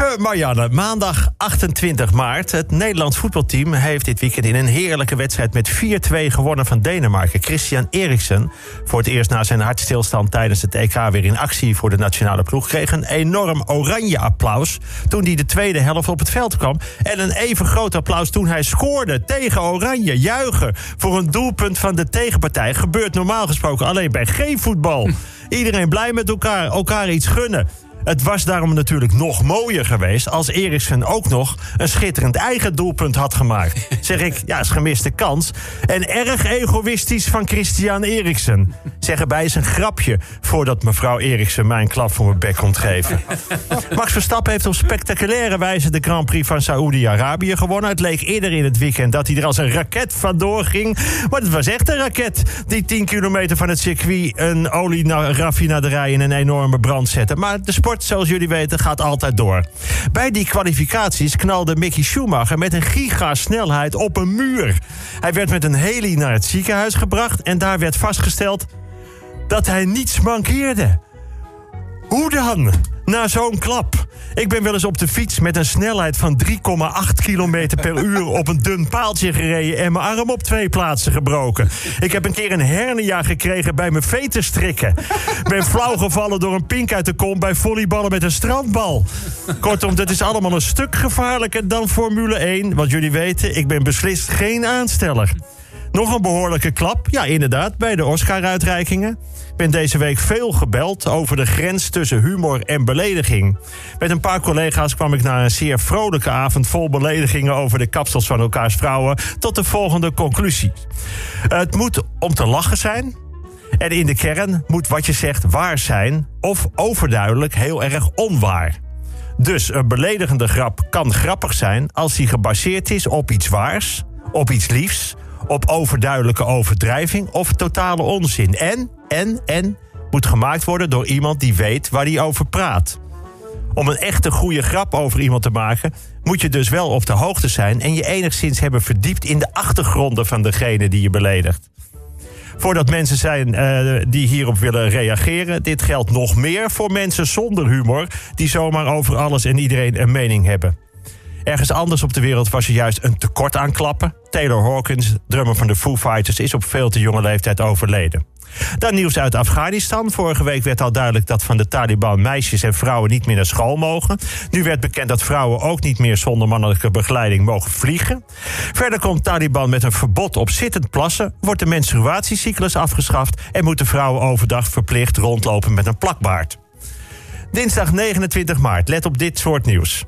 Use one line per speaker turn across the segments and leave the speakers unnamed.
Lieve Marianne, maandag 28 maart. Het Nederlands voetbalteam heeft dit weekend in een heerlijke wedstrijd met 4-2 gewonnen van Denemarken. Christian Eriksen, voor het eerst na zijn hartstilstand tijdens het EK weer in actie voor de nationale ploeg, kreeg een enorm oranje applaus toen hij de tweede helft op het veld kwam. En een even groot applaus toen hij scoorde tegen Oranje. Juichen voor een doelpunt van de tegenpartij gebeurt normaal gesproken alleen bij geen voetbal. Iedereen blij met elkaar, elkaar iets gunnen. Het was daarom natuurlijk nog mooier geweest als Eriksen ook nog een schitterend eigen doelpunt had gemaakt. Zeg ik, ja, is gemiste kans. En erg egoïstisch van Christian Eriksen. Zeg erbij is een grapje voordat mevrouw Eriksen mij een klap voor mijn bek komt geven. Max Verstappen heeft op spectaculaire wijze de Grand Prix van Saoedi-Arabië gewonnen. Het leek eerder in het weekend dat hij er als een raket vandoor ging. Maar het was echt een raket die 10 kilometer van het circuit een olieraffinaderij in een enorme brand zette. Maar de sport zoals jullie weten, gaat altijd door. Bij die kwalificaties knalde Mickey Schumacher met een gigasnelheid op een muur. Hij werd met een heli naar het ziekenhuis gebracht en daar werd vastgesteld dat hij niets mankeerde. Hoe dan? Na zo'n klap. Ik ben wel eens op de fiets met een snelheid van 3,8 km per uur op een dun paaltje gereden en mijn arm op twee plaatsen gebroken. Ik heb een keer een hernia gekregen bij mijn veterstrikken. Ben flauw gevallen door een pink uit de kom bij volleyballen met een strandbal. Kortom, dat is allemaal een stuk gevaarlijker dan Formule 1. Want jullie weten, ik ben beslist geen aansteller. Nog een behoorlijke klap, ja inderdaad, bij de Oscar-uitreikingen. Ik ben deze week veel gebeld over de grens tussen humor en belediging. Met een paar collega's kwam ik na een zeer vrolijke avond vol beledigingen over de kapsels van elkaars vrouwen tot de volgende conclusie. Het moet om te lachen zijn. En in de kern moet wat je zegt waar zijn of overduidelijk heel erg onwaar. Dus een beledigende grap kan grappig zijn als die gebaseerd is op iets waars, op iets liefs op overduidelijke overdrijving of totale onzin. En, en, en moet gemaakt worden door iemand die weet waar hij over praat. Om een echte goede grap over iemand te maken, moet je dus wel op de hoogte zijn en je enigszins hebben verdiept in de achtergronden van degene die je beledigt. Voordat mensen zijn uh, die hierop willen reageren, dit geldt nog meer voor mensen zonder humor, die zomaar over alles en iedereen een mening hebben. Ergens anders op de wereld was er juist een tekort aan klappen. Taylor Hawkins, drummer van de Foo Fighters, is op veel te jonge leeftijd overleden. Dan nieuws uit Afghanistan. Vorige week werd al duidelijk dat van de Taliban meisjes en vrouwen niet meer naar school mogen. Nu werd bekend dat vrouwen ook niet meer zonder mannelijke begeleiding mogen vliegen. Verder komt Taliban met een verbod op zittend plassen, wordt de menstruatiecyclus afgeschaft en moeten vrouwen overdag verplicht rondlopen met een plakbaard. Dinsdag 29 maart, let op dit soort nieuws.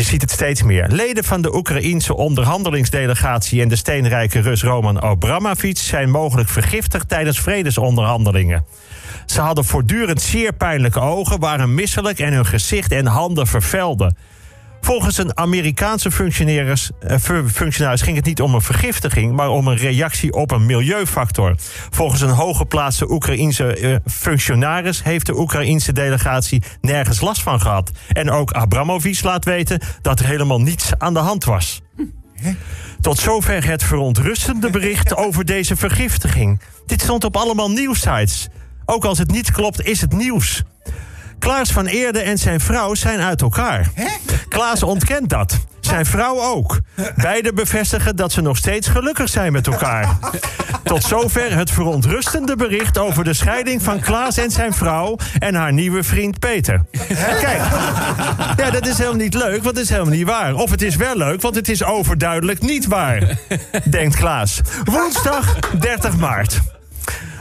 Je ziet het steeds meer. Leden van de Oekraïense onderhandelingsdelegatie en de steenrijke Rus Roman Abramovic zijn mogelijk vergiftigd tijdens vredesonderhandelingen. Ze hadden voortdurend zeer pijnlijke ogen, waren misselijk en hun gezicht en handen vervelden. Volgens een Amerikaanse functionaris, eh, functionaris ging het niet om een vergiftiging, maar om een reactie op een milieufactor. Volgens een hooggeplaatste Oekraïense eh, functionaris heeft de Oekraïense delegatie nergens last van gehad. En ook Abramovic laat weten dat er helemaal niets aan de hand was. Tot zover het verontrustende bericht over deze vergiftiging. Dit stond op allemaal nieuwsites. Ook als het niet klopt, is het nieuws. Klaas van Eerde en zijn vrouw zijn uit elkaar. Hè? Klaas ontkent dat. Zijn vrouw ook. Beiden bevestigen dat ze nog steeds gelukkig zijn met elkaar. Tot zover het verontrustende bericht over de scheiding van Klaas en zijn vrouw en haar nieuwe vriend Peter. Kijk, ja, dat is helemaal niet leuk, want het is helemaal niet waar. Of het is wel leuk, want het is overduidelijk niet waar. Denkt Klaas. Woensdag 30 maart.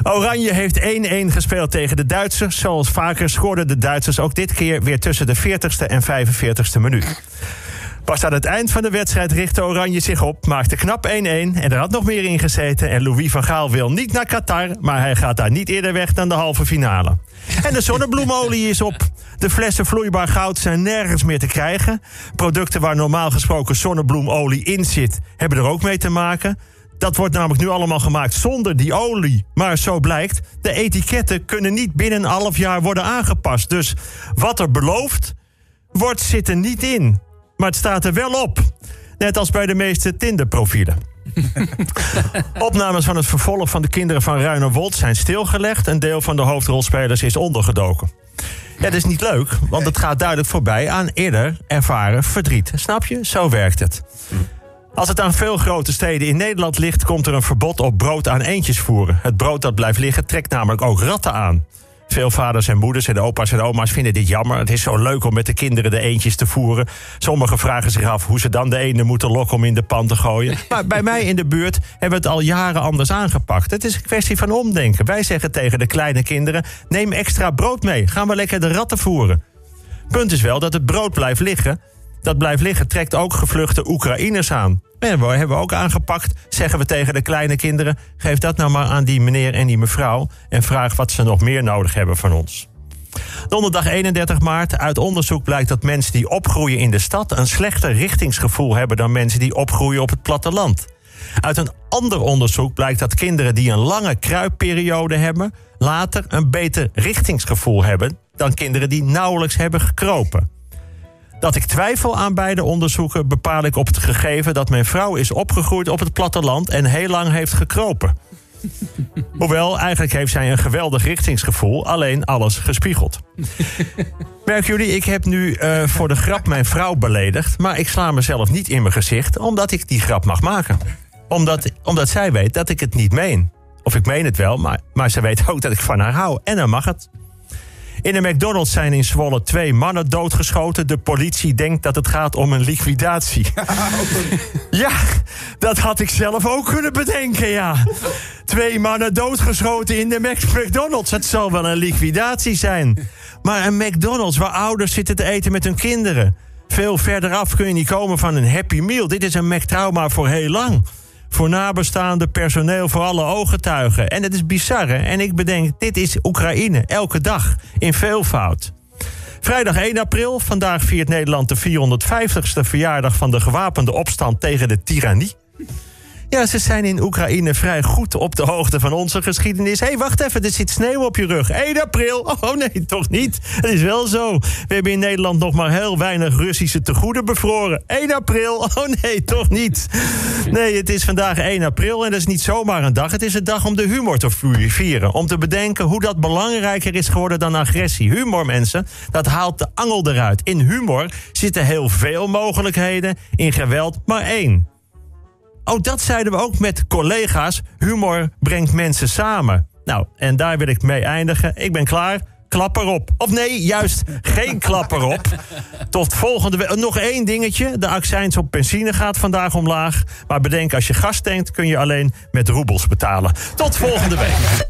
Oranje heeft 1-1 gespeeld tegen de Duitsers. Zoals vaker scoorden de Duitsers ook dit keer weer tussen de 40ste en 45ste minuut. Pas aan het eind van de wedstrijd richtte Oranje zich op, maakte knap 1-1 en er had nog meer in gezeten. En Louis van Gaal wil niet naar Qatar, maar hij gaat daar niet eerder weg dan de halve finale. En de zonnebloemolie is op. De flessen vloeibaar goud zijn nergens meer te krijgen. Producten waar normaal gesproken zonnebloemolie in zit, hebben er ook mee te maken. Dat wordt namelijk nu allemaal gemaakt zonder die olie. Maar zo blijkt, de etiketten kunnen niet binnen een half jaar worden aangepast. Dus wat er beloofd wordt, zit er niet in. Maar het staat er wel op. Net als bij de meeste Tinder-profielen. Opnames van het vervolg van de kinderen van Ruinerwold zijn stilgelegd. Een deel van de hoofdrolspelers is ondergedoken. Ja, dat is niet leuk, want het gaat duidelijk voorbij aan eerder ervaren verdriet. Snap je? Zo werkt het. Als het aan veel grote steden in Nederland ligt, komt er een verbod op brood aan eendjes voeren. Het brood dat blijft liggen trekt namelijk ook ratten aan. Veel vaders en moeders en opa's en oma's vinden dit jammer. Het is zo leuk om met de kinderen de eendjes te voeren. Sommigen vragen zich af hoe ze dan de ene moeten lokken om in de pan te gooien. Maar bij mij in de buurt hebben we het al jaren anders aangepakt. Het is een kwestie van omdenken. Wij zeggen tegen de kleine kinderen: neem extra brood mee. Gaan we lekker de ratten voeren. Punt is wel dat het brood blijft liggen. Dat blijft liggen trekt ook gevluchte Oekraïners aan. En we hebben we ook aangepakt, zeggen we tegen de kleine kinderen. Geef dat nou maar aan die meneer en die mevrouw. En vraag wat ze nog meer nodig hebben van ons. Donderdag 31 maart. Uit onderzoek blijkt dat mensen die opgroeien in de stad een slechter richtingsgevoel hebben dan mensen die opgroeien op het platteland. Uit een ander onderzoek blijkt dat kinderen die een lange kruipperiode hebben, later een beter richtingsgevoel hebben dan kinderen die nauwelijks hebben gekropen. Dat ik twijfel aan beide onderzoeken bepaal ik op het gegeven dat mijn vrouw is opgegroeid op het platteland en heel lang heeft gekropen. Hoewel, eigenlijk heeft zij een geweldig richtingsgevoel, alleen alles gespiegeld. Merken jullie, ik heb nu uh, voor de grap mijn vrouw beledigd, maar ik sla mezelf niet in mijn gezicht omdat ik die grap mag maken. Omdat, omdat zij weet dat ik het niet meen. Of ik meen het wel, maar, maar ze weet ook dat ik van haar hou. En dan mag het. In de McDonald's zijn in Zwolle twee mannen doodgeschoten. De politie denkt dat het gaat om een liquidatie. ja, dat had ik zelf ook kunnen bedenken, ja. Twee mannen doodgeschoten in de McDonald's. Het zal wel een liquidatie zijn. Maar een McDonald's waar ouders zitten te eten met hun kinderen. Veel verderaf kun je niet komen van een Happy Meal. Dit is een McTrauma voor heel lang voor nabestaande personeel, voor alle ooggetuigen. En het is bizar? En ik bedenk, dit is Oekraïne, elke dag, in veelvoud. Vrijdag 1 april, vandaag viert Nederland de 450ste verjaardag van de gewapende opstand tegen de tirannie. Ja, ze zijn in Oekraïne vrij goed op de hoogte van onze geschiedenis. Hé, hey, wacht even, er zit sneeuw op je rug. 1 april? Oh nee, toch niet. Het is wel zo. We hebben in Nederland nog maar heel weinig Russische tegoeden bevroren. 1 april? Oh nee, toch niet. Nee, het is vandaag 1 april en dat is niet zomaar een dag. Het is een dag om de humor te vieren. Om te bedenken hoe dat belangrijker is geworden dan agressie. Humor, mensen, dat haalt de angel eruit. In humor zitten heel veel mogelijkheden. In geweld maar één. Oh, dat zeiden we ook met collega's. Humor brengt mensen samen. Nou, en daar wil ik mee eindigen. Ik ben klaar. Klap erop. Of nee, juist geen klap erop. Tot volgende week. Nog één dingetje. De accijns op benzine gaat vandaag omlaag. Maar bedenk, als je gas tankt, kun je alleen met roebels betalen. Tot volgende week.